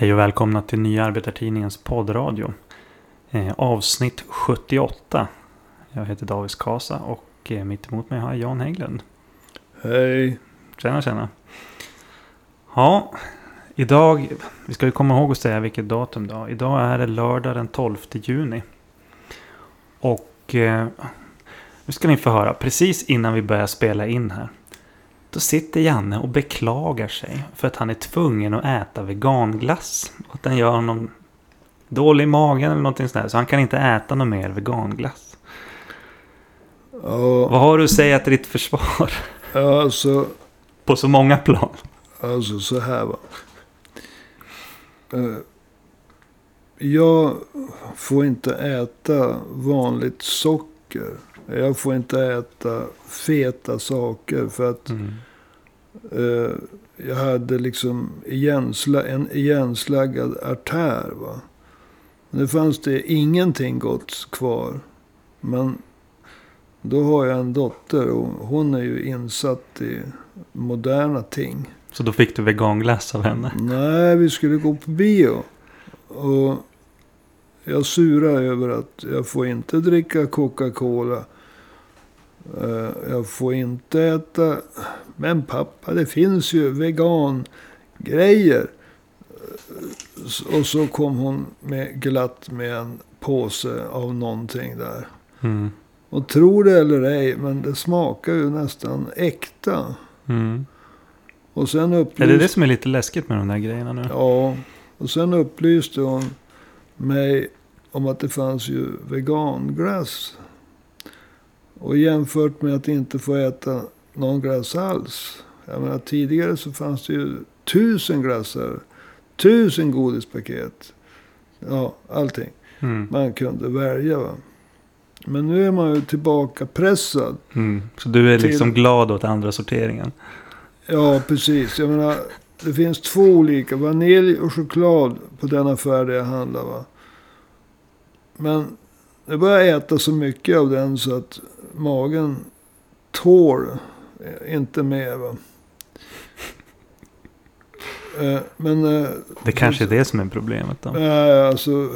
Hej och välkomna till Nya Arbetartidningens poddradio. Eh, avsnitt 78. Jag heter David Kasa och eh, mitt emot mig har jag Jan Hägglund. Hej. Tjena tjena. Ja, idag, vi ska ju komma ihåg att säga vilket datum det är. Idag är det lördag den 12 juni. Och eh, nu ska ni få höra, precis innan vi börjar spela in här. Då sitter Janne och beklagar sig för att han är tvungen att äta veganglass. Och att den gör honom dålig i magen eller någonting sånt där. Så han kan inte äta någon mer veganglass. Ja, Vad har du att säga till ditt försvar? alltså, På så många plan. alltså så här va. Eh, Jag får inte äta vanligt socker. Jag får inte äta feta saker för att Mm. eh, jag hade liksom igensla, en igenslaggad artär. Va? Nu fanns det ingenting gott kvar. Men då har jag en dotter och hon är ju insatt i moderna ting. Så då fick du veganglass av henne. Nej, vi skulle gå på bio. Och jag surar över att jag får inte dricka Coca-Cola. Eh, Jag får inte äta. Men pappa, det finns ju vegangrejer. Eh, Och så kom hon med glatt med en påse av någonting där. Mm. Och tro det eller ej, men det smakar ju nästan äkta. Mm. Och sen Är upplyste... det det som är lite läskigt med de där grejerna nu? Ja, och sen upplyste hon mig om att det fanns ju veganglass. Och jämfört med att inte få äta någon glass alls. Jag menar tidigare så fanns det ju tusen glassar. Tusen godispaket. Ja, allting. Mm. Man kunde välja va. Men nu är man ju tillbaka pressad. Mm. Så du är Till- liksom glad åt andra sorteringen? Ja, precis. Jag menar, det finns två olika. Vanilj och choklad på den affär där jag handlar. Va? Men jag börjar äta så mycket av den så att magen tål inte mer. Va? Eh, Men eh, Det kanske är det som är problemet då? Nej, alltså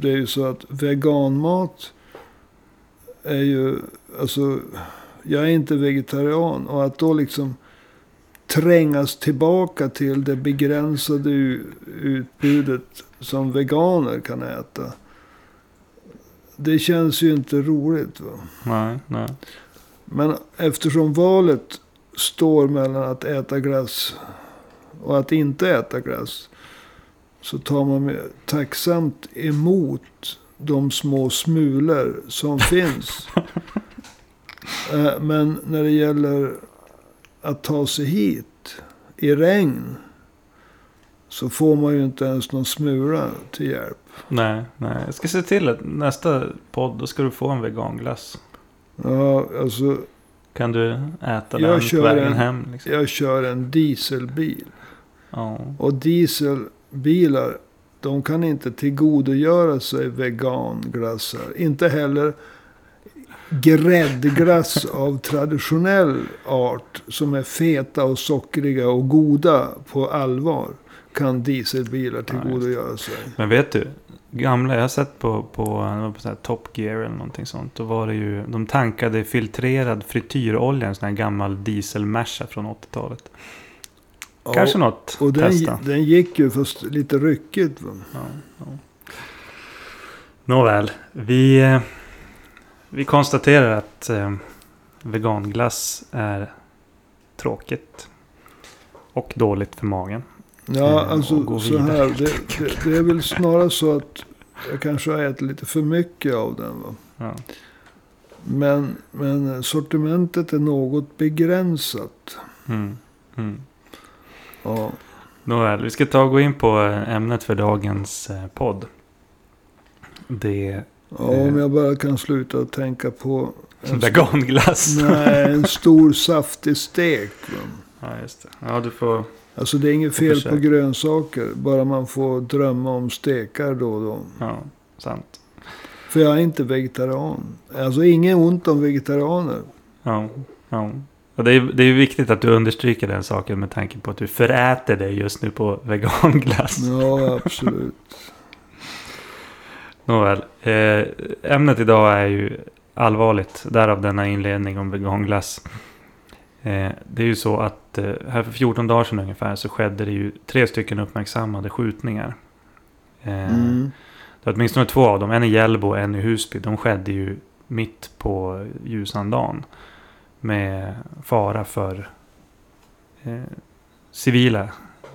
det är ju så att veganmat är ju, alltså jag är inte vegetarian och att då liksom trängas tillbaka till det begränsade utbudet som veganer kan äta. Det känns ju inte roligt. Va? Nej, nej. Men eftersom valet står mellan att äta glass och att inte äta glass. Så tar man tacksamt emot de små smulor som finns. Eh, Men när det gäller att ta sig hit i regn. Så får man ju inte ens någon smula till hjälp. Nej, nej. Jag ska se till att nästa podd då ska du få en veganglass. Ja, alltså Kan du äta Jag den på vägen en- hem? Liksom? jag kör en dieselbil. Ja. Och dieselbilar, de kan inte tillgodogöra sig veganglassar. Inte heller gräddglass av traditionell art som är feta och sockriga och goda på allvar. Kan dieselbilar tillgodogöra sig. Men vet du? Gamla, jag har sett på, på, på så här Top Gear eller någonting sånt. Då var det ju, de tankade filtrerad frityrolja, en sån här gammal dieselmerca från 80-talet. Kanske Ja, något och den, testa. den gick ju fast lite ryckigt. Ja, ja. Nåväl, vi, eh, vi konstaterar att eh, veganglass är tråkigt. Och dåligt för magen. Ja, Eh, alltså så här. Det, det, det är väl snarare så att jag kanske har ätit lite för mycket av den. Va? Ja. Men, men sortimentet är något begränsat. Mm. Mm. Ja, Nåväl, vi ska ta och gå in på eh, ämnet för dagens eh, podd. Det ja om jag bara kan sluta tänka på en, veganglass. nej, en stor saftig stek. Va? Ja, just det. Ja, du får... Alltså det är inget fel på grönsaker. Bara man får drömma om stekar då och då. Ja, sant. För jag är inte vegetarian. Alltså inget ont om vegetarianer. Ja, ja. Och det, är, det är viktigt att du understryker den saken med tanke på att du föräter dig just nu på veganglass. Ja, absolut. Nåväl. Eh, ämnet idag är ju allvarligt. Därav denna inledning om veganglass. Eh, det är ju så att eh, här för 14 dagar sedan ungefär så skedde det ju tre stycken uppmärksammade skjutningar. Eh, Mm. det var åtminstone två av dem. En i Hjällbo och en i Husby. De skedde ju mitt på ljusan dagen. Med fara för eh, civila, eller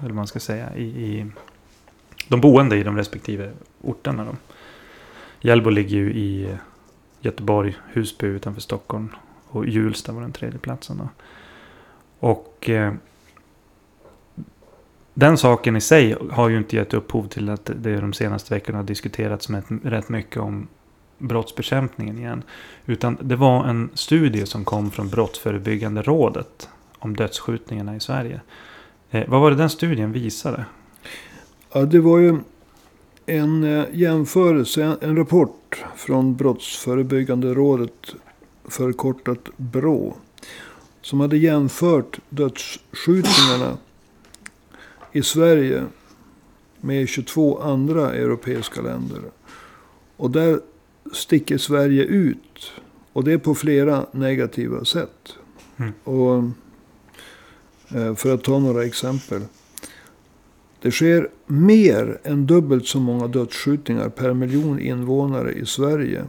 vad man ska säga, i, i de boende i de respektive orterna. Då. Hjällbo ligger ju i Göteborg, Husby utanför Stockholm. Och Hjulsta var den tredje platsen. Då. Och eh, den saken i sig har ju inte gett upphov till att det de senaste veckorna har diskuterats med rätt mycket om brottsbekämpningen igen. Utan det var en studie som kom från Brottsförebyggande rådet om dödsskjutningarna i Sverige. Eh, vad var det den studien visade? Ja, det var ju en eh, jämförelse, en rapport från Brottsförebyggande rådet, förkortat BRÅ. Som hade jämfört dödsskjutningarna i Sverige med 22 andra europeiska länder. Och där sticker Sverige ut. Och det är på flera negativa sätt. Mm. Och eh, för att ta några exempel. Det sker mer än dubbelt så många dödsskjutningar per miljon invånare i Sverige.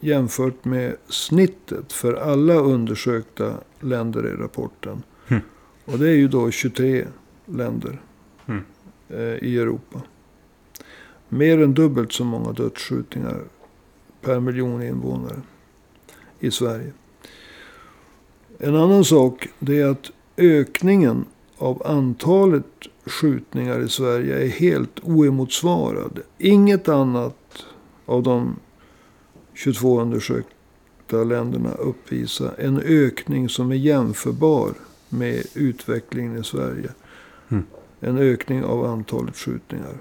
Jämfört med snittet för alla undersökta länder i rapporten. Mm. Och det är ju då 23 länder Mm. eh, i Europa. Mer än dubbelt så många dödsskjutningar per miljon invånare i Sverige. En annan sak det är att ökningen av antalet skjutningar i Sverige är helt oemotsvarad. Inget annat av de 22 undersökta länderna uppvisar en ökning som är jämförbar med utvecklingen i Sverige. Mm. En ökning av antalet skjutningar.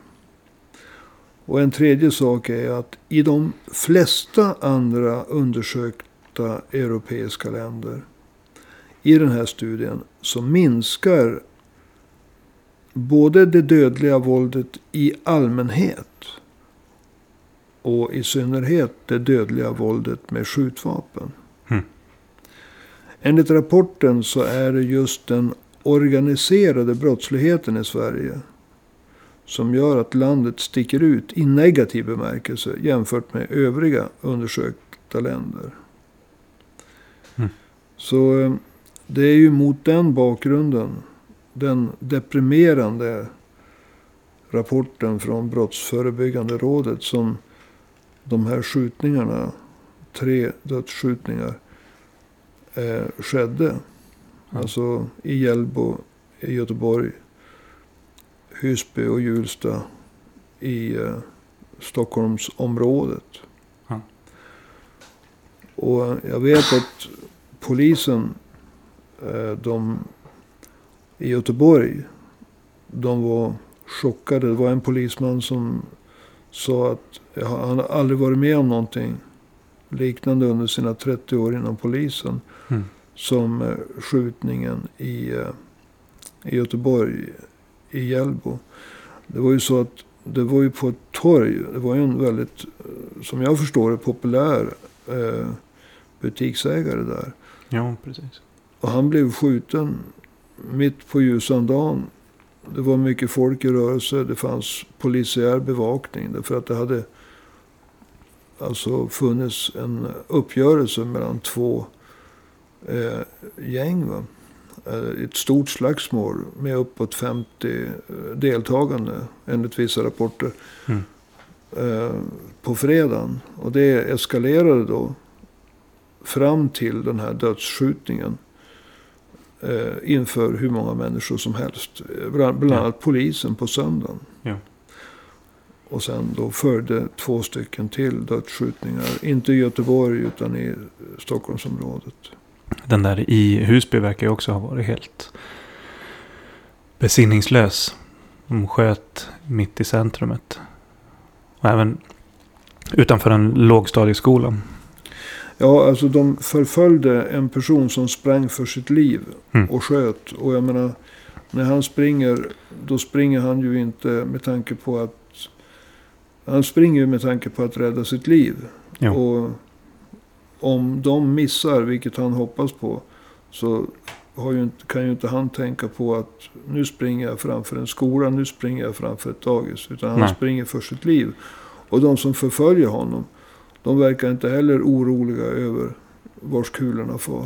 Och en tredje sak är att i de flesta andra undersökta europeiska länder i den här studien så minskar både det dödliga våldet i allmänhet och i synnerhet det dödliga våldet med skjutvapen. Mm. Enligt rapporten så är det just den organiserade brottsligheten i Sverige som gör att landet sticker ut i negativ bemärkelse jämfört med övriga undersökta länder. Mm. Så eh, det är ju mot den bakgrunden, den deprimerande rapporten från Brottsförebyggande rådet som de här skjutningarna, tre dödsskjutningar, eh, skedde. Ja. Alltså i Hjällbo, i Göteborg, Husby och Hjulsta i eh, Stockholmsområdet. Ja. Och jag vet att polisen eh, de, i Göteborg, de var chockade. Det var en polisman som sa att han aldrig varit med om någonting liknande under sina 30 år inom polisen. Mm. Som eh, skjutningen i, eh, i Göteborg, i Hjällbo. Det var ju så att det var ju på ett torg. Det var ju en väldigt, eh, som jag förstår det, populär eh, butiksägare där. Ja, precis. Och han blev skjuten mitt på ljusan dagen. Det var mycket folk i rörelse. Det fanns polisiär bevakning. Därför att det hade alltså funnits en uppgörelse mellan två eh, gäng. Va? Eh, Ett stort slagsmål med uppåt 50 eh, deltagande enligt vissa rapporter. Mm. Eh, på fredagen. Och det eskalerade då fram till den här dödsskjutningen. Eh, inför hur många människor som helst. Eh, Bland, bland Ja. annat polisen på söndagen. Ja. Och sen då följde två stycken till dödsskjutningar. Inte i Göteborg utan i Stockholmsområdet. Den där i Husby verkar ju också ha varit helt besinningslös. De sköt mitt i centrumet. Och även utanför en lågstadieskola. Ja, alltså de förföljde en person som sprang för sitt liv Mm. och sköt. Och jag menar, när han springer, då springer han ju inte med tanke på att... Han springer ju med tanke på att rädda sitt liv. Jo. Och om de missar, vilket han hoppas på, så ju inte, kan ju inte han tänka på att nu springer jag framför en skola, nu springer jag framför ett dagis. Utan han Nej. springer för sitt liv. Och de som förföljer honom, de verkar inte heller oroliga över vars kulorna far.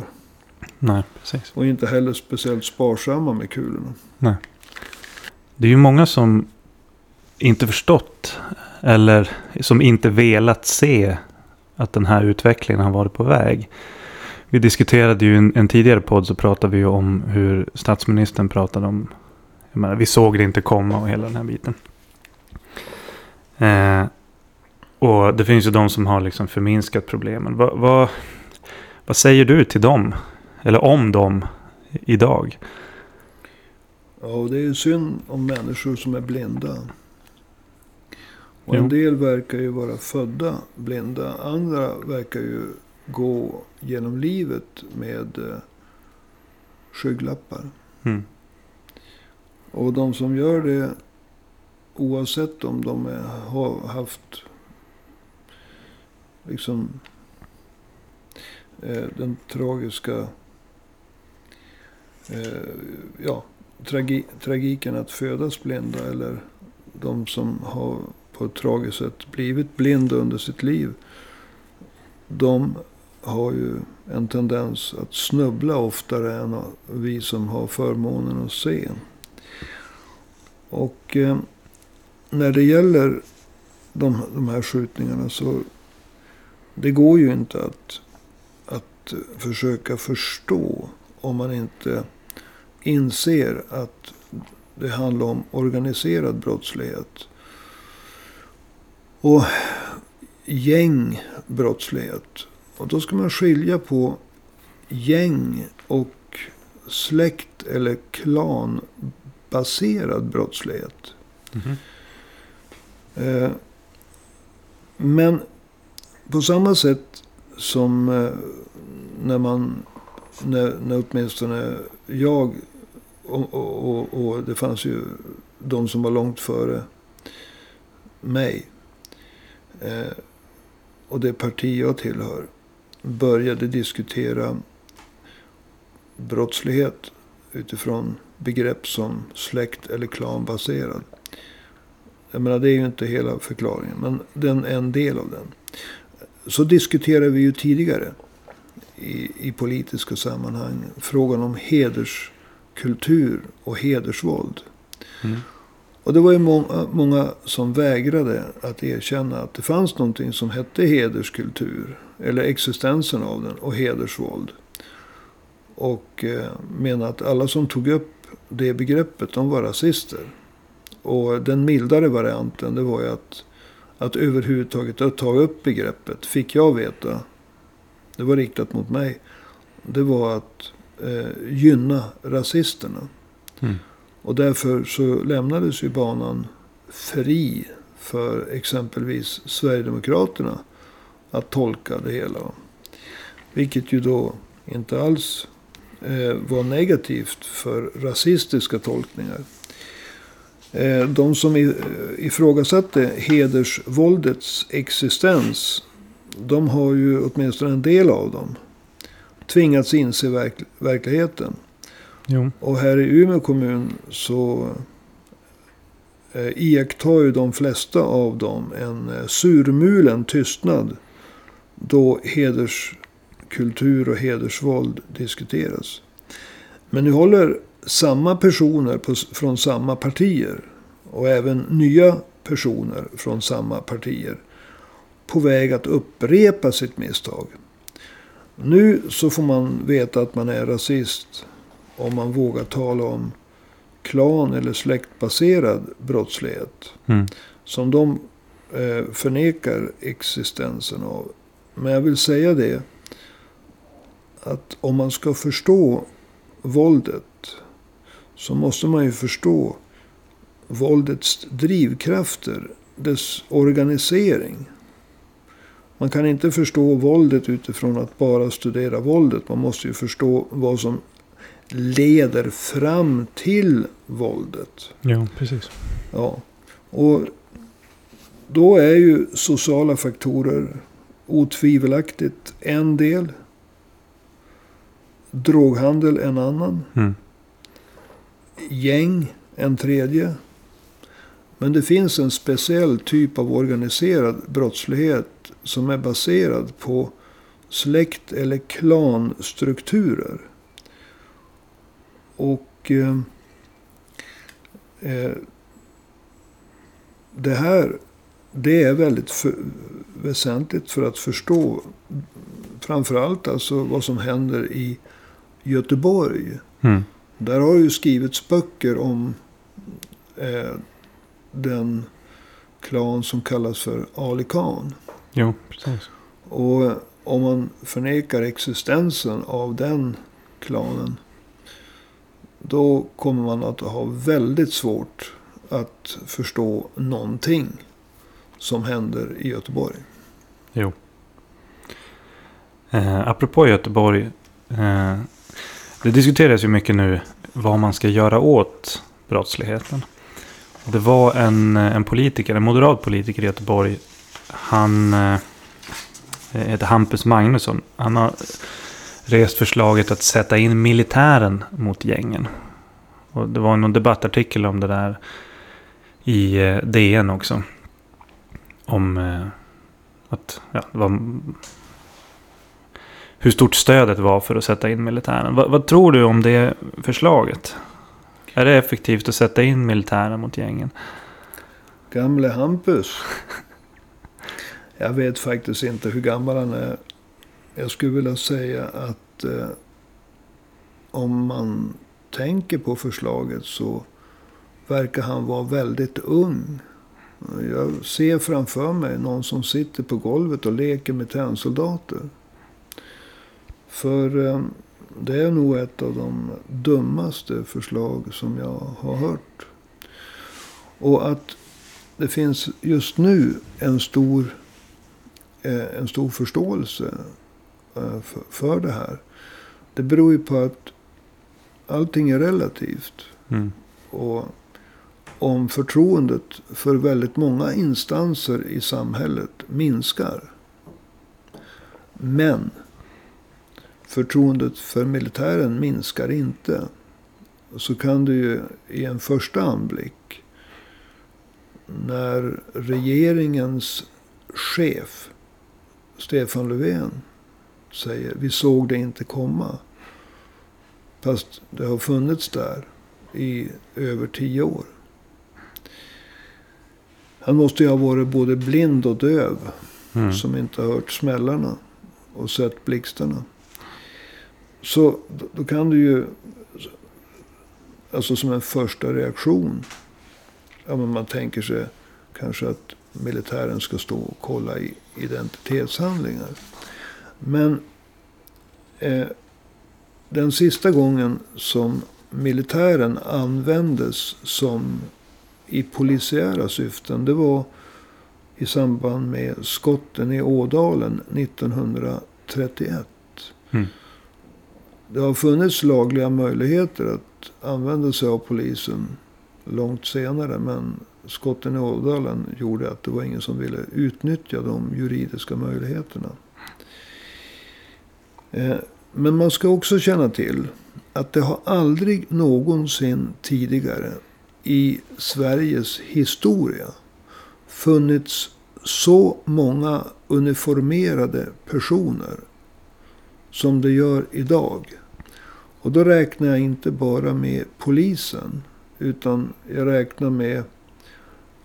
Nej, precis. Och inte heller speciellt sparsamma med kulorna. Det är ju många som inte förstått eller som inte velat se att den här utvecklingen har varit på väg. Vi diskuterade ju en, en tidigare podd så pratade vi ju om hur statsministern pratade om menar, vi såg det inte komma och hela den här biten. Eh, och det finns ju de som har liksom förminskat problemen. Vad, vad, vad säger du till dem? Eller om dem idag? Ja, det är ju synd om människor som är blinda. Och Jo. en del verkar ju vara födda blinda. Andra verkar ju gå genom livet med eh, skygglappar. Mm. Och de som gör det, oavsett om de är, har haft liksom eh, den tragiska eh, ja, tragi, tragiken att födas blinda eller de som har på ett tragiskt sätt blivit blinda under sitt liv. De har ju en tendens att snubbla oftare än vi som har förmånen att se. Och eh, när det gäller de, de här skjutningarna så det går ju inte att, att försöka förstå om man inte inser att det handlar om organiserad brottslighet. Och gängbrottslighet. Och då ska man skilja på gäng och släkt eller klanbaserad brottslighet. Mhm. Eh, Men på samma sätt som eh, när man, när, när åtminstone jag och, och, och, och det fanns ju de som var långt före mig. Eh, och det parti jag tillhör började diskutera brottslighet utifrån begrepp som släkt eller klanbaserad. Jag menar, det är ju inte hela förklaringen, men den är en del av den. Så diskuterade vi ju tidigare i, i politiska sammanhang frågan om hederskultur och hedersvåld. Mm. Och det var ju många, många som vägrade att erkänna att det fanns någonting som hette hederskultur. Eller existensen av den och hedersvåld. Och eh, menade att alla som tog upp det begreppet, de var rasister. Och den mildare varianten, det var ju att, att överhuvudtaget att ta upp begreppet, fick jag veta, det var riktat mot mig, det var att eh, gynna rasisterna. Mm. Och därför så lämnades ju banan fri för exempelvis Sverigedemokraterna att tolka det hela. Vilket ju då inte alls eh, var negativt för rasistiska tolkningar. Eh, de som eh, ifrågasatte hedersvåldets existens, de har ju åtminstone en del av dem tvingats inse verk, verkligheten. Jo. Och här i Umeå kommun så eh, iakttar ju de flesta av dem en eh, surmulen tystnad. Då hederskultur och hedersvåld diskuteras. Men nu håller samma personer på, från samma partier och även nya personer från samma partier på väg att upprepa sitt misstag. Nu så får man veta att man är rasist om man vågar tala om klan eller släktbaserad brottslighet. Mm. Som de eh, förnekar existensen av. Men jag vill säga det. Att om man ska förstå våldet. Så måste man ju förstå våldets drivkrafter. Dess organisering. Man kan inte förstå våldet utifrån att bara studera våldet. Man måste ju förstå vad som leder fram till våldet. Ja, precis. Ja. Och då är ju sociala faktorer otvivelaktigt en del. Droghandel en annan. Mm. Gäng en tredje. Men det finns en speciell typ av organiserad brottslighet som är baserad på släkt eller klanstrukturer. Och eh, eh, det här det är väldigt för, väsentligt för att förstå framförallt alltså vad som händer i Göteborg. Mm. Där har ju skrivits böcker om eh, den klan som kallas för Ali Khan. Jo, precis. Och om man förnekar existensen av den klanen. Då kommer man att ha väldigt svårt att förstå någonting som händer i Göteborg. Jo. Eh, apropå Göteborg. Eh, det diskuteras ju mycket nu vad man ska göra åt brottsligheten. Det var en, en politiker, en moderat politiker i Göteborg. Han eh, heter Hampus Magnusson. Han har rest förslaget att sätta in militären mot gängen. Och det var någon debattartikel om det där i eh, DN också. Om eh, att, ja, det var, hur stort stödet var för att sätta in militären. Vad, vad tror du om det förslaget? Är det effektivt att sätta in militären mot gängen? Gamle Hampus. Jag vet faktiskt inte hur gammal han är. Jag skulle vilja säga att eh, om man tänker på förslaget så verkar han vara väldigt ung. Jag ser framför mig någon som sitter på golvet och leker med tennsoldater. För eh, det är nog ett av de dummaste förslag som jag har hört. Och att det finns just nu en stor, eh, en stor förståelse eh, för, för det här. Det beror ju på att allting är relativt. Mm. Och om förtroendet för väldigt många instanser i samhället minskar. Men förtroendet för militären minskar inte. Så kan du ju i en första anblick. När regeringens chef Stefan Löfven säger vi såg det inte komma. Fast det har funnits där i över tio år. Han måste ju ha varit både blind och döv. Mm. Som inte har hört smällarna och sett blixtarna. Så då, kan du ju, alltså som en första reaktion. Ja, men man tänker sig kanske att militären ska stå och kolla i identitetshandlingar. Men eh, den sista gången som militären användes som i polisiära syften. Det var i samband med skotten i Ådalen 1931. Mm. Det har funnits lagliga möjligheter att använda sig av polisen långt senare. Men skotten i Ådalen gjorde att det var ingen som ville utnyttja de juridiska möjligheterna. Eh, men man ska också känna till att det har aldrig någonsin tidigare i Sveriges historia funnits så många uniformerade personer som det gör idag. Och då räknar jag inte bara med polisen. Utan jag räknar med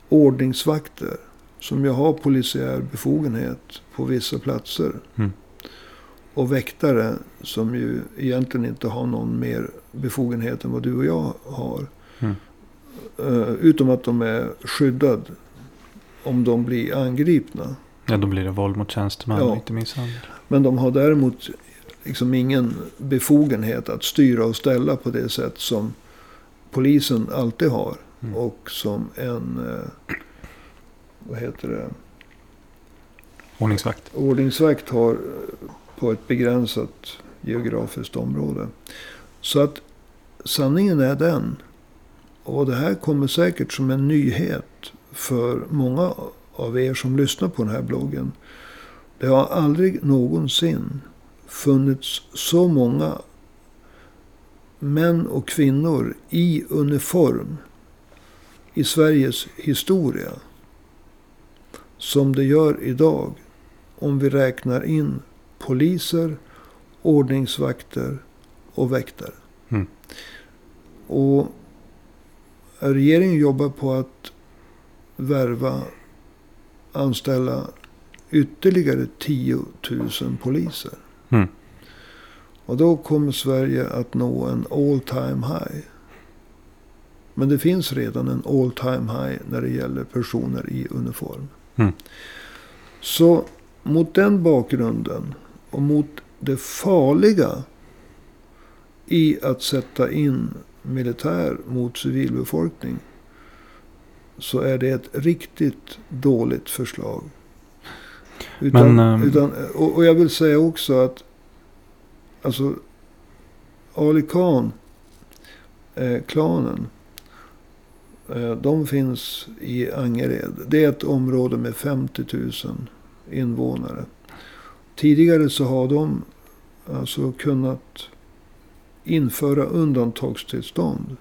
ordningsvakter. Som ju har polisiär befogenhet på vissa platser. Mm. Och väktare som ju egentligen inte har någon mer befogenhet än vad du och jag har. Mm. Uh, utom att de är skyddade om de blir angripna. Ja, då blir det våld mot tjänsteman Ja. och inte misshandel. Men de har däremot liksom ingen befogenhet att styra och ställa på det sätt som polisen alltid har. Mm. Och som en, eh, vad heter det, Ordningsvakt. ordningsvakt har eh, på ett begränsat geografiskt område. Så att sanningen är den. Och det här kommer säkert som en nyhet för många av er som lyssnar på den här bloggen. Det har aldrig någonsin funnits så många män och kvinnor i uniform i Sveriges historia. Som det gör idag. Om vi räknar in poliser, ordningsvakter och väktare. Mm. Och regeringen jobbar på att värva, anställa ytterligare 10 000 poliser. Mm. Och då kommer Sverige att nå en all time high. Men det finns redan en all time high när det gäller personer i uniform. Mm. Så mot den bakgrunden och mot det farliga i att sätta in militär mot civilbefolkning. Så är det ett riktigt dåligt förslag. Utan, Men, ehm, utan, och, och jag vill säga också att alltså Ali Khan, eh, klanen. Eh, de finns i Angered. Det är ett område med 50 000 invånare. Tidigare så har de alltså kunnat införa undantagstillstånd.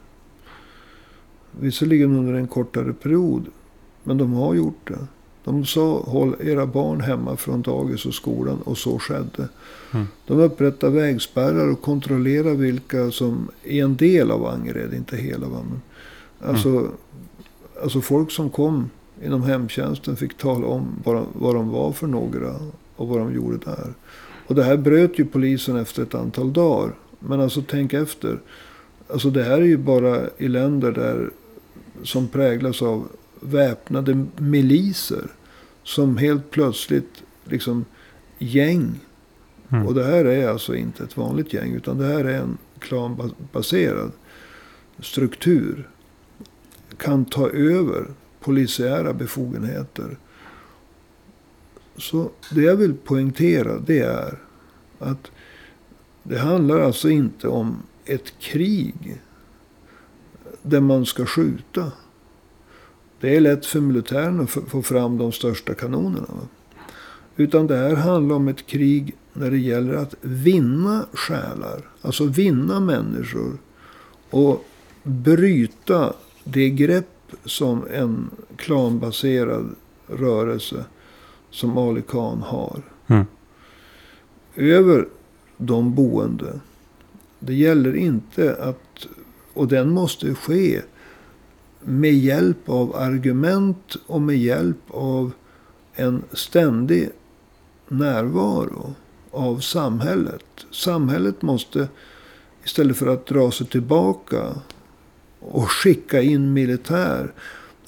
Visserligen under en kortare period. Men de har gjort det. De sa håll era barn hemma från dagis och skolan och så skedde. Mm. De upprättade vägspärrar och kontrollerade vilka som är en del av Angered, inte hela. Va? Men alltså, Mm. alltså folk som kom inom hemtjänsten fick tala om vad de, vad de var för några och vad de gjorde där. Och det här bröt ju polisen efter ett antal dagar. Men alltså tänk efter. Alltså det här är ju bara i länder där som präglas av väpnade miliser. Som helt plötsligt liksom gäng. Mm. Och det här är alltså inte ett vanligt gäng. Utan det här är en klanbaserad struktur. Kan ta över polisiära befogenheter. Så det jag vill poängtera det är att det handlar alltså inte om ett krig där man ska skjuta. Det är lätt för militären att få fram de största kanonerna. Va? Utan det här handlar om ett krig när det gäller att vinna själar. Alltså vinna människor. Och bryta det grepp som en klanbaserad rörelse som Ali Khan har. Mm. Över de boende. Det gäller inte att, och den måste ske med hjälp av argument och med hjälp av en ständig närvaro av samhället. Samhället måste istället för att dra sig tillbaka och skicka in militär.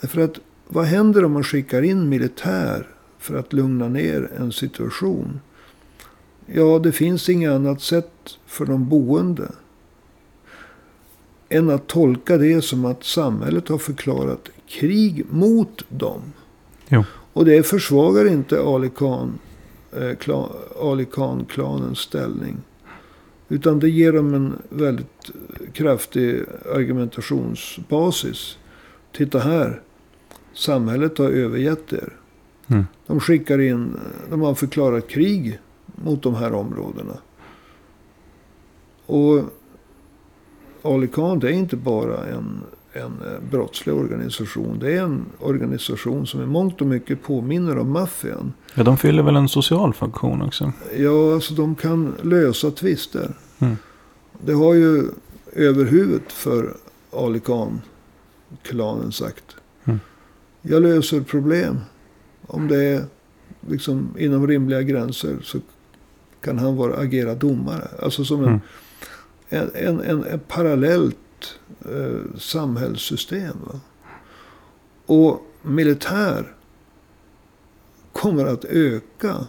Därför att vad händer om man skickar in militär för att lugna ner en situation? Ja, det finns inget annat sätt för de boende än att tolka det som att samhället har förklarat krig mot dem. Jo. Och det försvagar inte Ali Khan, eh, klan, Ali Khan-klanens ställning. Utan det ger dem en väldigt kraftig argumentationsbasis. Titta här. Samhället har övergett er. Mm. De skickar in, de har förklarat krig mot de här områdena. Och Ali Khan det är inte bara en, en eh, brottslig organisation. Det är en organisation som i mångt och mycket påminner om maffian. Ja, de fyller väl en social funktion också. Ja, alltså de kan lösa tvister. Mm. Det har ju överhuvudet för Ali Khan-klanen sagt. Mm. Jag löser problem. Om det är liksom inom rimliga gränser så kan han vara, agera domare. Alltså som en, Mm. En, en, en, en parallellt eh, samhällssystem. Va? Och militär kommer att öka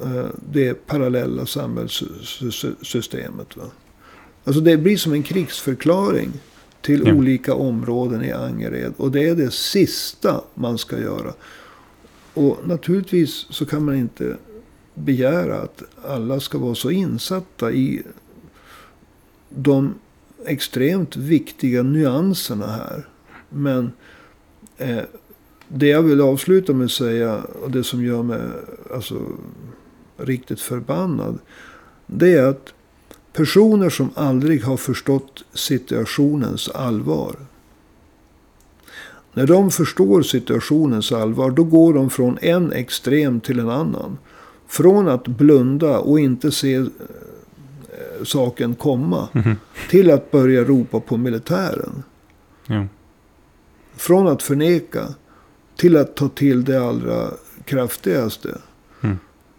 eh, det parallella samhällssystemet. Va? Alltså det blir som en krigsförklaring till Ja. olika områden i Angered. Och det är det sista man ska göra. Och naturligtvis så kan man inte begära att alla ska vara så insatta i de extremt viktiga nyanserna här. Men eh, det jag vill avsluta med att säga och det som gör mig alltså, riktigt förbannad. Det är att personer som aldrig har förstått situationens allvar. När de förstår situationens allvar då går de från en extrem till en annan. Från att blunda och inte se saken komma. Mhm. Till att börja ropa på militären. Jo. Från att förneka till att ta till det allra kraftigaste. Mm.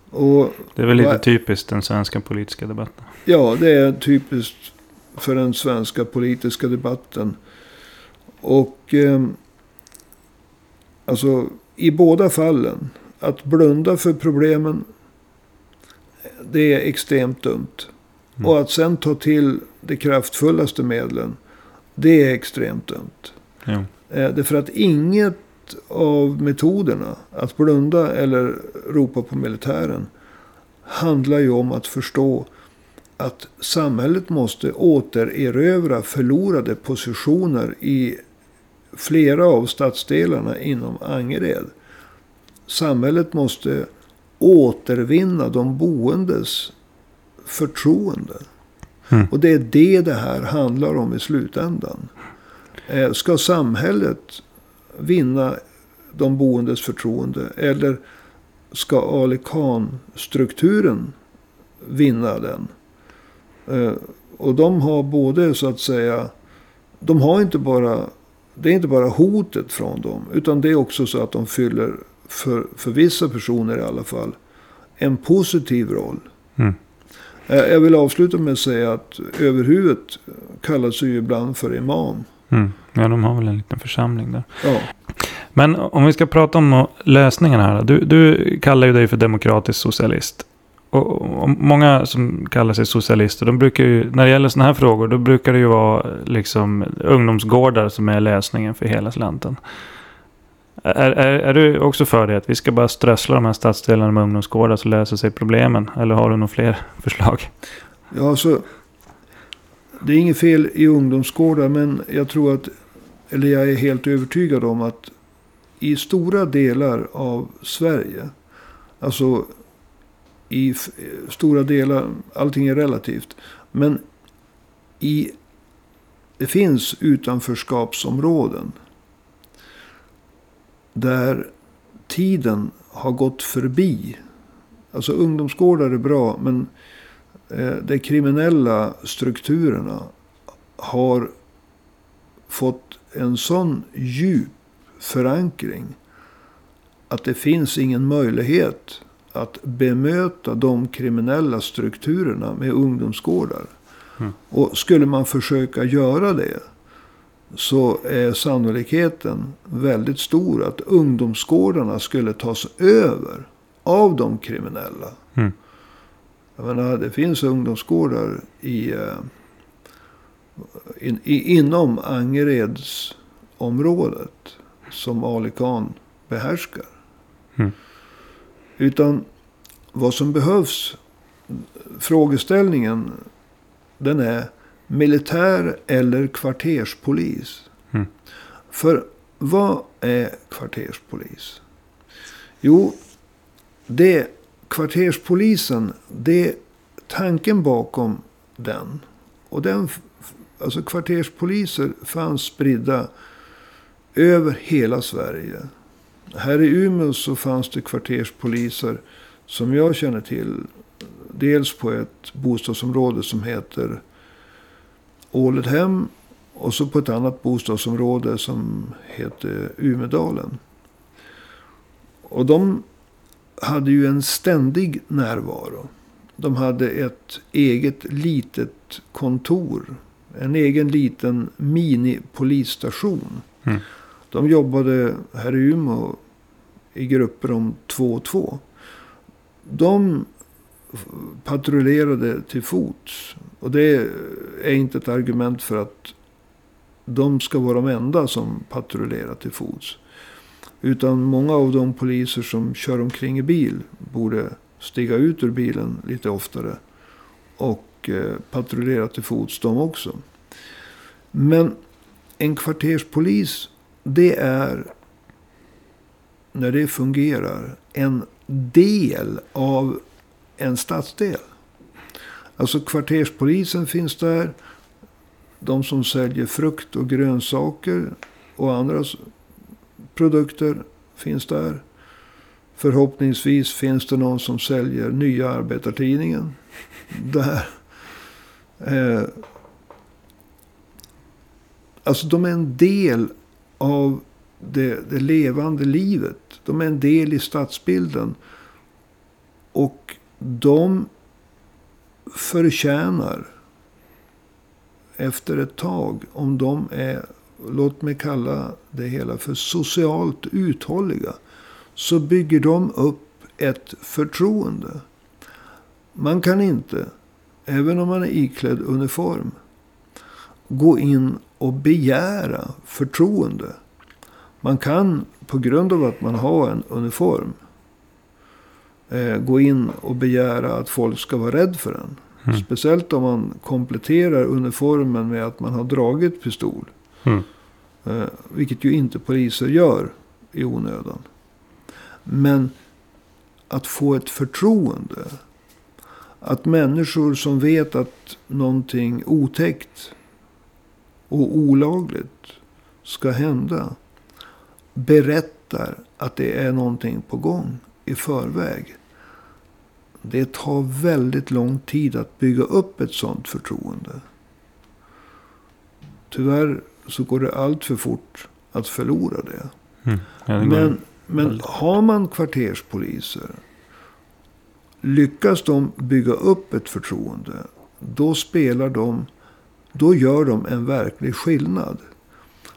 Och Det är väl lite typiskt den svenska politiska debatten. ja, det är typiskt för den svenska politiska debatten. Och eh, alltså i båda fallen. Att blunda för problemen. Det är extremt dumt. Mm. Och att sen ta till de kraftfullaste medlen. Det är extremt dumt. Jo. Eh, Därför att inget av metoderna, att blunda eller ropa på militären, handlar ju om att förstå att samhället måste återerövra förlorade positioner i flera av stadsdelarna inom Angered. Samhället måste återvinna de boendes förtroende. Mm. Och det är det det här handlar om i slutändan. Eh, Ska samhället vinna de boendes förtroende? Eller ska Ali Khan-strukturen vinna den? Eh, Och de har både så att säga, de har inte bara, det är inte bara hotet från dem. Utan det är också så att de fyller, för, för vissa personer i alla fall, en positiv roll. Mm. Eh, Jag vill avsluta med att säga att överhuvudet kallas ju ibland för imam. Mm. Ja, de har väl en liten församling där. Ja, Men om vi ska prata om lösningarna här. Du, du kallar ju dig för demokratisk socialist. Och, och många som kallar sig socialister, de brukar ju, när det gäller sådana här frågor, då brukar det ju vara liksom ungdomsgårdar som är lösningen för hela slanten. Är, är, är du också för det? Att vi ska bara strössla de här stadsdelarna med ungdomsgårdar så löser sig problemen? Eller har du några fler förslag? ja alltså, det är inget fel i ungdomsgårdar. Men jag tror att, eller jag är helt övertygad om att i stora delar av Sverige. Alltså i stora delar, allting är relativt. Men i, det finns utanförskapsområden. Där tiden har gått förbi. Alltså ungdomsgårdar är bra. Men eh, de kriminella strukturerna har fått en sån djup förankring. Att det finns ingen möjlighet att bemöta de kriminella strukturerna med ungdomsgårdar. Mm. Och skulle man försöka göra det. Så är sannolikheten väldigt stor att ungdomsgårdarna skulle tas över av de kriminella. Mm. Jag menar, det finns ungdomsgårdar i, eh, in, i, inom Angeredsområdet som Ali Khan behärskar. Mm. Utan vad som behövs, frågeställningen, den är militär eller kvarterspolis. Mm. För vad är kvarterspolis? Jo, det kvarterspolisen, det är tanken bakom den. Och den, alltså kvarterspoliser fanns spridda över hela Sverige. Här i Umeå så fanns det kvarterspoliser som jag känner till. Dels på ett bostadsområde som heter Åledhem. Och så på ett annat bostadsområde som heter Umedalen. Och de hade ju en ständig närvaro. De hade ett eget litet kontor. En egen liten mini-polisstation. Mm. De jobbade här i Umeå i grupper om två och två. De patrullerade till fots. Och det är inte ett argument för att de ska vara de enda som patrullerar till fots. Utan många av de poliser som kör omkring i bil borde stiga ut ur bilen lite oftare. Och eh, patrullera till fots de också. Men en kvarterspolis, det är när det fungerar en del av en stadsdel. Alltså kvarterspolisen finns där. De som säljer frukt och grönsaker och andra produkter finns där. Förhoppningsvis finns det någon som säljer nya arbetartidningen. Där. Eh, alltså de är en del av det, det, levande livet. De är en del i stadsbilden. Och de förtjänar efter ett tag, om de är, låt mig kalla det hela för socialt uthålliga, så bygger de upp ett förtroende. Man kan inte, även om man är iklädd uniform, gå in och begära förtroende. Man kan på grund av att man har en uniform eh, gå in och begära att folk ska vara rädd för en. Mm. Speciellt om man kompletterar uniformen med att man har dragit pistol. Mm. Eh, vilket ju inte poliser gör i onödan. Men att få ett förtroende. Att människor som vet att någonting otäckt och olagligt ska hända. Berättar att det är någonting på gång i förväg. Det tar väldigt lång tid att bygga upp ett sådant förtroende. Tyvärr så går det allt för fort att förlora det. Mm. Ja, det men, men har man kvarterspoliser. Lyckas de bygga upp ett förtroende. Då spelar de. Då gör de en verklig skillnad.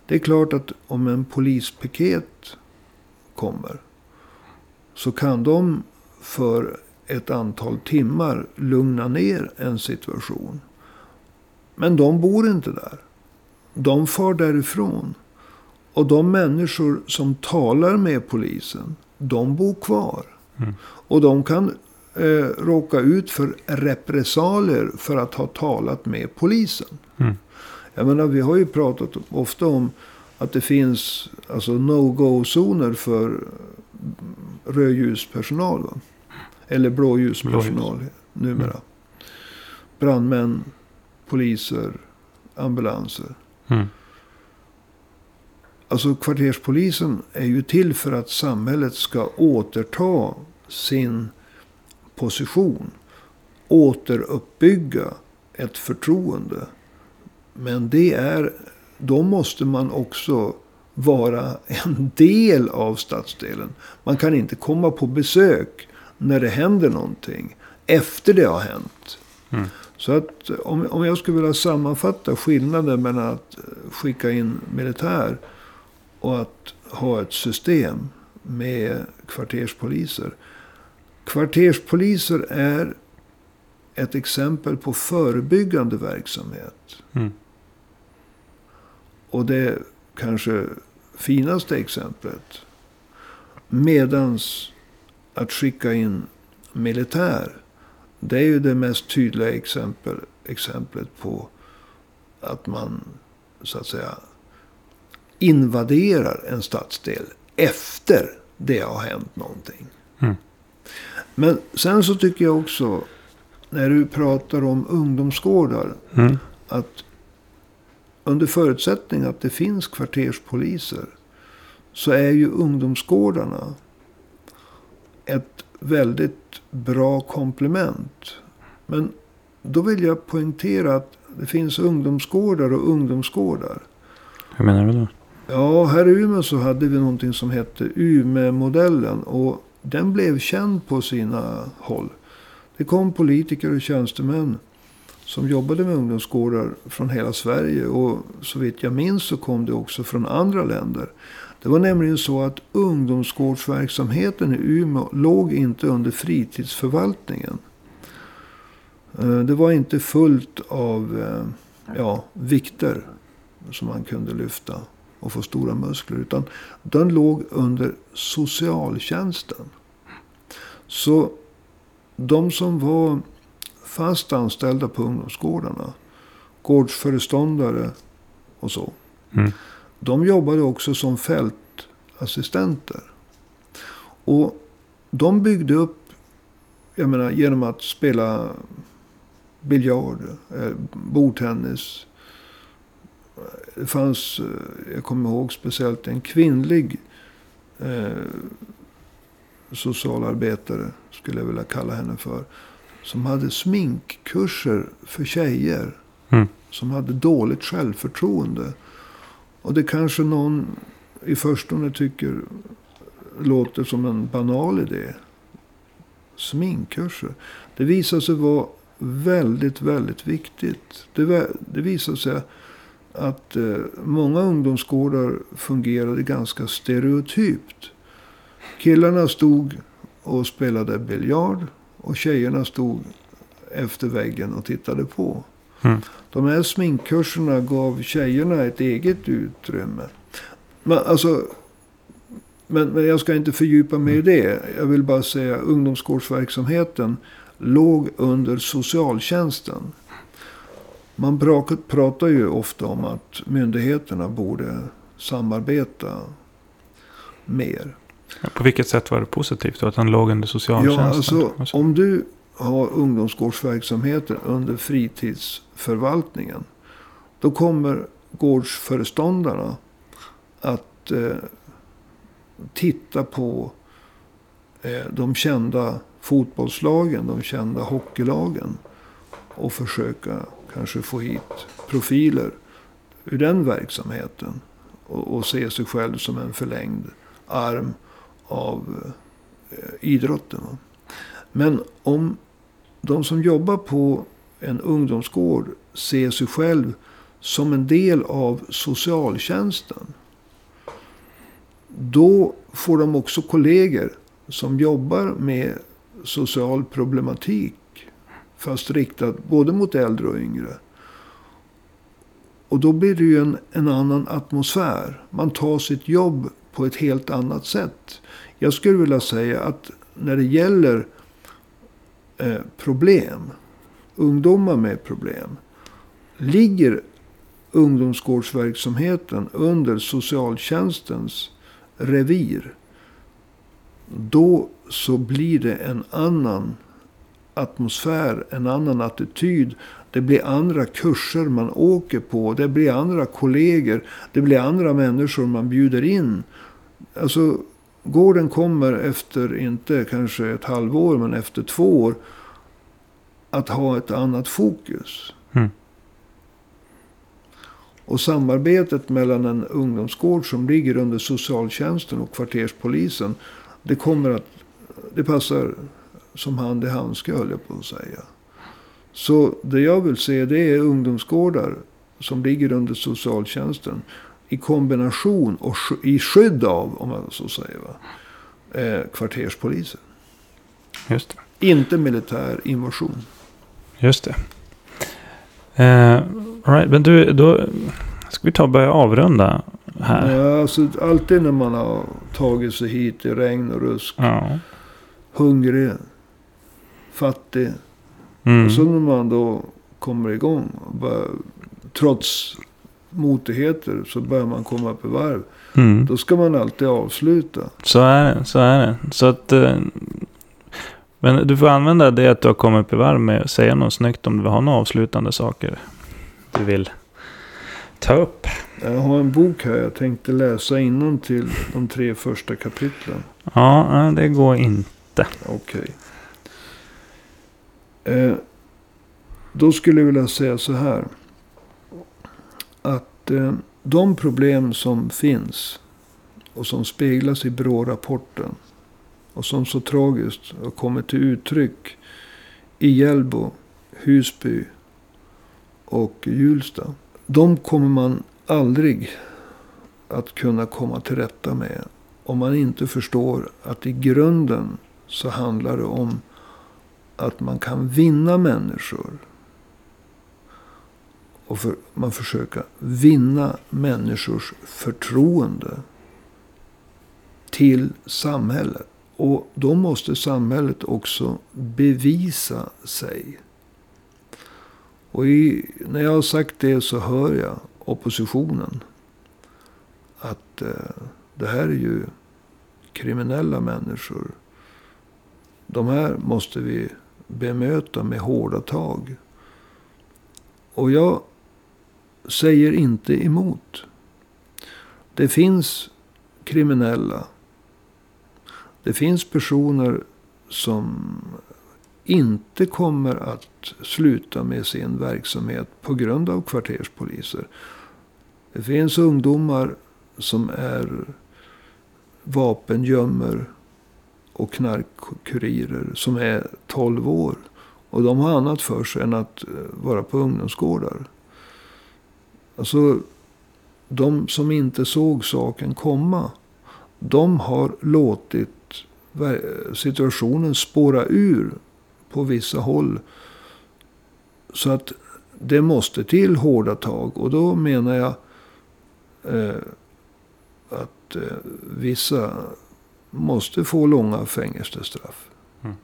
Det är klart att om en polispiket kommer. Så kan de för ett antal timmar lugna ner en situation. Men de bor inte där. De far därifrån. Och de människor som talar med polisen, de bor kvar. Mm. Och de kan eh, råka ut för repressalier för att ha talat med polisen. Mm. Jag menar, vi har ju pratat ofta om att det finns alltså no-go-zoner för rödljuspersonal. Va? Eller blåljuspersonal Blåljus. numera. Mm. Brandmän, poliser, ambulanser. Mm. Alltså kvarterspolisen är ju till för att samhället ska återta sin position. Återuppbygga ett förtroende. Men det är, då måste man också vara en del av stadsdelen. Man kan inte komma på besök när det händer någonting. Efter det har hänt. Mm. Så att om, om jag skulle vilja sammanfatta skillnaden mellan att skicka in militär och att ha ett system med kvarterspoliser. Kvarterspoliser är ett exempel på förebyggande verksamhet. Mm. Och det kanske finaste exemplet. Medans att skicka in militär. Det är ju det mest tydliga exempel, exemplet på att man så att säga invaderar en stadsdel efter det har hänt någonting. Mm. Men sen så tycker jag också, när du pratar om ungdomsgårdar, mm. att under förutsättning att det finns kvarterspoliser, så är ju ungdomsgårdarna ett väldigt bra komplement. Men då vill jag poängtera att det finns ungdomsgårdar och ungdomsgårdar. Hur menar du då? Ja, här i Umeå så hade vi någonting som hette Umeå-modellen. Och den blev känd på sina håll. Det kom politiker och tjänstemän som jobbade med ungdomsgårdar från hela Sverige. Och så vitt jag minns så kom det också från andra länder. Det var nämligen så att ungdomsgårdsverksamheten i Umeå låg inte under fritidsförvaltningen. Eh, det var inte fullt av eh, ja, vikter som man kunde lyfta. och få stora muskler. Utan den låg under socialtjänsten. Så de som var fast anställda på ungdomsgårdarna, gårdsföreståndare och så. Mm. De jobbade också som fältassistenter. Och de byggde upp, jag menar genom att spela biljard, eh, bordtennis. Det fanns, eh, jag kommer ihåg speciellt en kvinnlig eh, socialarbetare, skulle jag vilja kalla henne för. Som hade sminkkurser för tjejer. Mm. Som hade dåligt självförtroende. Och det kanske någon i förstone tycker låter som en banal idé. Sminkkurser. Det visade sig vara väldigt, väldigt viktigt. Det, det visade sig att eh, många ungdomsgårdar fungerade ganska stereotypt. Killarna stod och spelade biljard och tjejerna stod efter väggen och tittade på. Mm. De här sminkkurserna gav tjejerna ett eget utrymme. Men, alltså, men, men jag ska inte fördjupa mig i det. Jag vill bara säga att ungdomsgårdsverksamheten låg under socialtjänsten. Man pratar ju ofta om att myndigheterna borde samarbeta mer. På vilket sätt var det positivt då? Att han låg under socialtjänsten? Ja, alltså, om du ha ungdomsgårdsverksamheten under fritidsförvaltningen. Då kommer gårdsföreståndarna att eh, titta på eh, de kända fotbollslagen, de kända hockeylagen. Och försöka kanske få hit profiler ur den verksamheten. Och, och se sig själv som en förlängd arm av eh, idrotten. Men om de som jobbar på en ungdomsgård ser sig själv som en del av socialtjänsten. Då får de också kollegor som jobbar med social problematik. Fast riktat både mot äldre och yngre. Och då blir det ju en, en annan atmosfär. Man tar sitt jobb på ett helt annat sätt. Jag skulle vilja säga att när det gäller eh, problem, ungdomar med problem, ligger ungdomsgårdsverksamheten under socialtjänstens revir. Då så blir det en annan atmosfär, en annan attityd. Det blir andra kurser man åker på. Det blir andra kollegor. Det blir andra människor man bjuder in. Alltså, gården kommer efter, inte kanske ett halvår, men efter två år. Att ha ett annat fokus. Mm. Och samarbetet mellan en ungdomsgård som ligger under socialtjänsten och kvarterspolisen. Det kommer att, det passar som hand i handske höll jag på att säga. Så det jag vill se det är ungdomsgårdar som ligger under socialtjänsten. I kombination och i skydd av, om man så säger, va? Eh, kvarterspoliser. Just det. Inte militär invasion. Just det. Eh, right, men du, då ska vi ta och börja avrunda här. Ja, alltså, alltid när man har tagit sig hit i regn och rusk. Ja. Hungrig. Fattig. Mm. Och så när man då kommer igång. Och börjar, trots motigheter så börjar man komma upp i varv. Mm. Då ska man alltid avsluta. Så är det, så är det. Så att... Eh, men du får använda det att du har kommit upp i varv med att säga något snyggt om du har några avslutande saker du vill ta upp. Jag har en bok här jag tänkte läsa till de tre första kapitlen. Ja, det går inte. Okej. Eh, då skulle jag vilja säga så här. Att eh, de problem som finns och som speglas i BRÅ-rapporten och som så tragiskt har kommit till uttryck i Hjällbo, Husby och Hjulsta. De kommer man aldrig att kunna komma till rätta med om man inte förstår att i grunden så handlar det om att man kan vinna människor och för, man försöka vinna människors förtroende till samhället. Och då måste samhället också bevisa sig. Och i, när jag har sagt det så hör jag oppositionen. Att eh, det här är ju kriminella människor. De här måste vi bemöta med hårda tag. Och jag säger inte emot. Det finns kriminella. Det finns personer som inte kommer att sluta med sin verksamhet på grund av kvarterspoliser. Det finns ungdomar som är vapengömmer och knarkkurirer som är 12 år. Och de har annat för sig än att eh, vara på ungdomsgårdar. Alltså, de som inte såg saken komma. De har låtit situationen spåra ur på vissa håll. Så att det måste till hårda tag. Och då menar jag eh, att eh, vissa måste få långa fängelsestraff. Mm.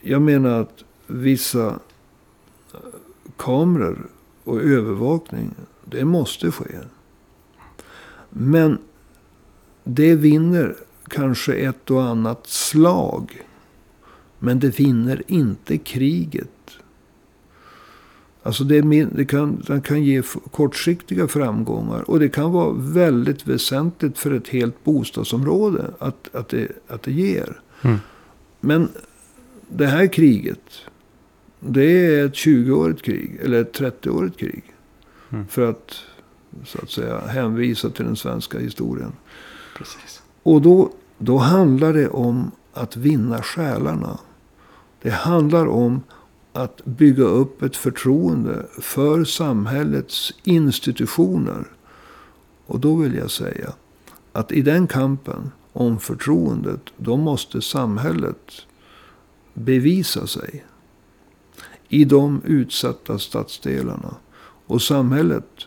Jag menar att vissa eh, kameror och övervakning, det måste ske. Men det vinner kanske ett och annat slag. Men det vinner inte kriget. Alltså det, det, kan, det kan ge kortsiktiga framgångar. Och det kan vara väldigt väsentligt för ett helt bostadsområde att, att, det, att det ger. Mm. Men det här kriget. Det är ett 20-årigt krig. Eller ett 30-årigt krig. Mm. För att så att säga hänvisa till den svenska historien. Precis. Och då, då handlar det om att vinna själarna. Det handlar om att bygga upp ett förtroende för samhällets institutioner. Och då vill jag säga att i den kampen om förtroendet, då måste samhället bevisa sig. I de utsatta stadsdelarna. Och samhället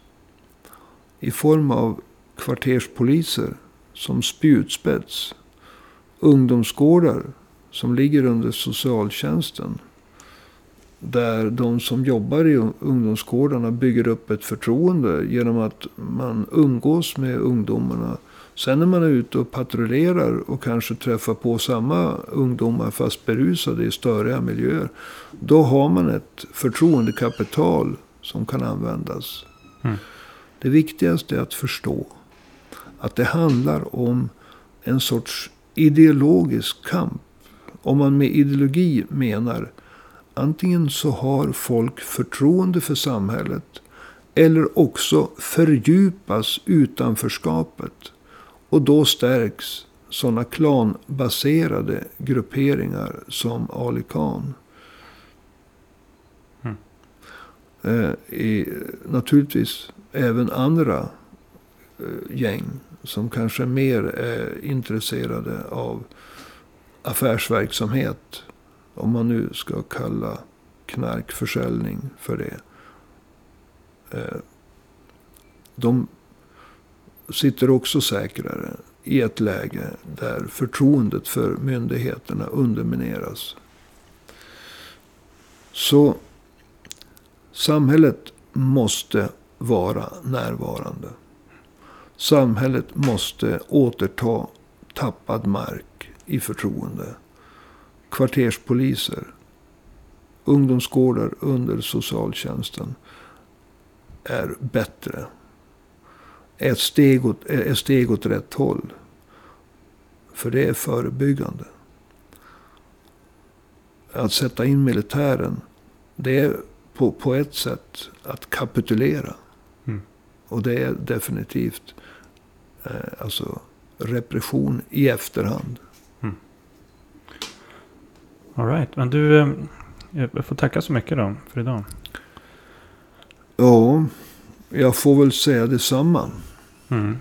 i form av kvarterspoliser som spjutspets. Ungdomsgårdar som ligger under socialtjänsten. Där de som jobbar i ungdomsgårdarna bygger upp ett förtroende genom att man umgås med ungdomarna. Sen när man är ute och patrullerar och kanske träffar på samma ungdomar fast berusade i störiga miljöer. Då har man ett förtroendekapital som kan användas. Mm. Det viktigaste är att förstå att det handlar om en sorts ideologisk kamp. Om man med ideologi menar antingen så har folk förtroende för samhället. Eller också fördjupas utanförskapet. Och då stärks sådana klanbaserade grupperingar som Ali Khan. Mm. Eh, i, naturligtvis även andra eh, gäng som kanske mer är intresserade av affärsverksamhet. Om man nu ska kalla knarkförsäljning för det. Eh, de sitter också säkrare i ett läge där förtroendet för myndigheterna undermineras. Så samhället måste vara närvarande. Samhället måste återta tappad mark i förtroende. Kvarterspoliser, ungdomsgårdar under socialtjänsten är bättre. Ett steg åt, är steg åt rätt håll. För det är förebyggande. Att sätta in militären, det är på, på ett sätt att kapitulera. Mm. Och det är definitivt eh, alltså repression i efterhand. Mm. All right. Men du, eh, jag får tacka så mycket då för idag. Ja, jag får väl säga detsamma. Mm.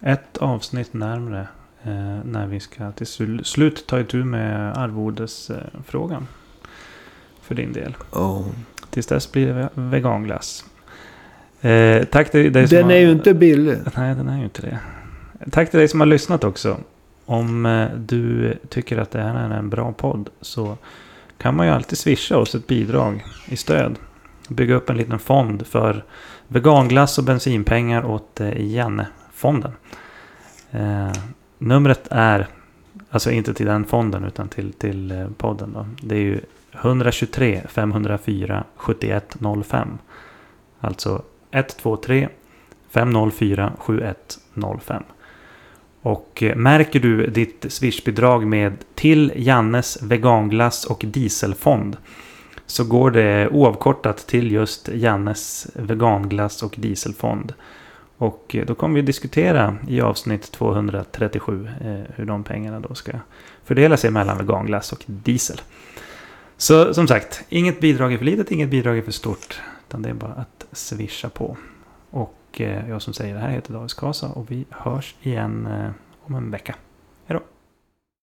Ett avsnitt närmre eh, när vi ska till slut ta itu med arvodesfrågan. Eh, för din del. Ja. tills dess blir det veganglass. Eh, tack till dig som Den har... är ju inte billig. Nej, den är ju inte det. Tack till dig som har lyssnat också. Om eh, du tycker att det här är en bra podd så kan man ju alltid swisha oss ett bidrag i stöd. Bygga upp en liten fond för veganglass och bensinpengar åt eh, Janne-fonden. Eh, numret är, alltså inte till den fonden utan till, till eh, podden då. Det är ju 123 504 7105. Alltså 123 504 7105. Och eh, märker du ditt swishbidrag med till Jannes veganglass och dieselfond så går det oavkortat till just Jannes veganglass och dieselfond. Och eh, då kommer vi diskutera i avsnitt 237 eh, hur de pengarna då ska fördela sig mellan veganglass och diesel. Så som sagt, inget bidrag är för litet, inget bidrag är för stort. Utan det är bara att swisha på. Och eh, jag som säger det här heter David Skasa och vi hörs igen eh, om en vecka.